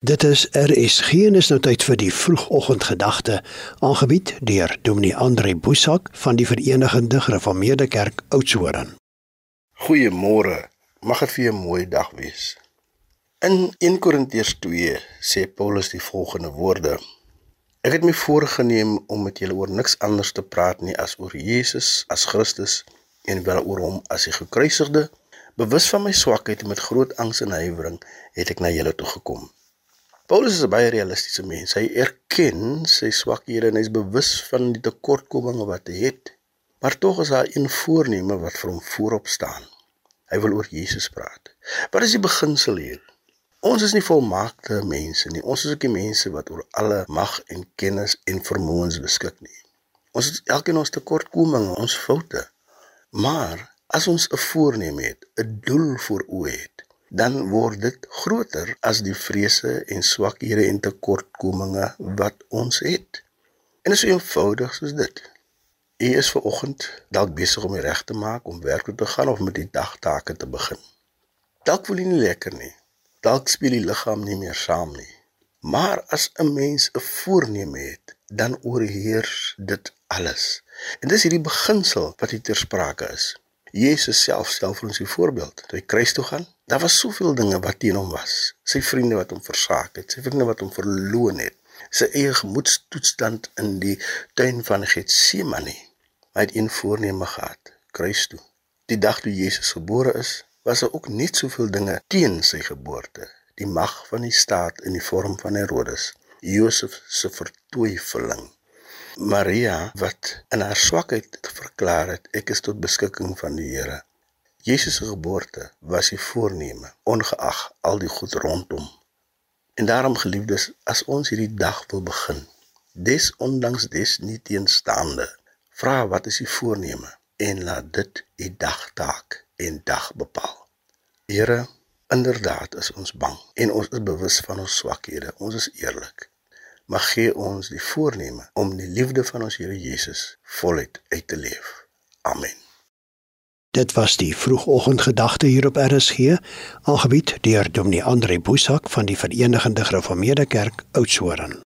Dit is en is nou tyd vir die vroegoggendgedagte aangebied deur Dominee Andre Boesak van die Verenigde Gereformeerde Kerk Oudtshoorn. Goeiemôre. Mag dit vir 'n mooi dag wees. In 1 Korintiërs 2 sê Paulus die volgende woorde: Ek het my voorgenem om met julle oor niks anders te praat nie as oor Jesus as Christus en wel oor hom as die gekruisigde. Bewus van my swakheid en met groot angs en huiwering het ek na julle toe gekom. Paulus is 'n baie realistiese mens. Hy erken sy swakhede en hy is bewus van die tekortkominge wat hy het. Maar tog is daar een voorneme wat vir hom voorop staan. Hy wil oor Jesus praat. Wat is die beginsel hier? Ons is nie volmaakte mense nie. Ons is ook nie mense wat oor alle mag en kennis en vermoëns beskik nie. Ons het elkeen ons tekortkominge, ons foute. Maar as ons 'n voorneme het, 'n doel voor oë het, dan word dit groter as die vrese en swakhede en tekortkominge wat ons het. En dit is so eenvoudig soos dit. U is ver oggend dalk besig om reg te maak om werk toe te gaan of met die dagtake te begin. Dalk voel jy nie lekker nie. Dalk speel die liggaam nie meer saam nie. Maar as 'n mens 'n voorneme het, dan oorheers dit alles. En dis hierdie beginsel wat hier ter sprake is. Jesus self stel vir ons 'n voorbeeld. Toe hy kruis toe gaan, daar was soveel dinge wat teen hom was. Sy vriende wat hom versaak het, sy vriende wat hom verloon het, sy eie gemoedstoestand in die tuin van Getsemane. Hy het een voorneme gehad, kruis toe. Die dag toe Jesus gebore is, was daar ook net soveel dinge teen sy geboorte. Die mag van die staat in die vorm van Herodes, Josef se vertwyfeling Maria wat in haar swakheid verklaar het ek is tot beskikking van die Here. Jesus se geboorte was die voorneme ongeag al die goed rondom. En daarom geliefdes, as ons hierdie dag wil begin, des ondanks des nie teenstaande, vra wat is die voorneme en laat dit die dagtaak en dag bepaal. Here, inderdaad is ons bang en ons is bewus van ons swakhede. Ons is eerlik mag gee ons die voorneme om die liefde van ons Here Jesus voluit uit te leef. Amen. Dit was die vroegoggendgedagte hier op RSG, aangebied deur Dominee Andre Boesak van die Verenigde Gereformeerde Kerk Oudtshoorn.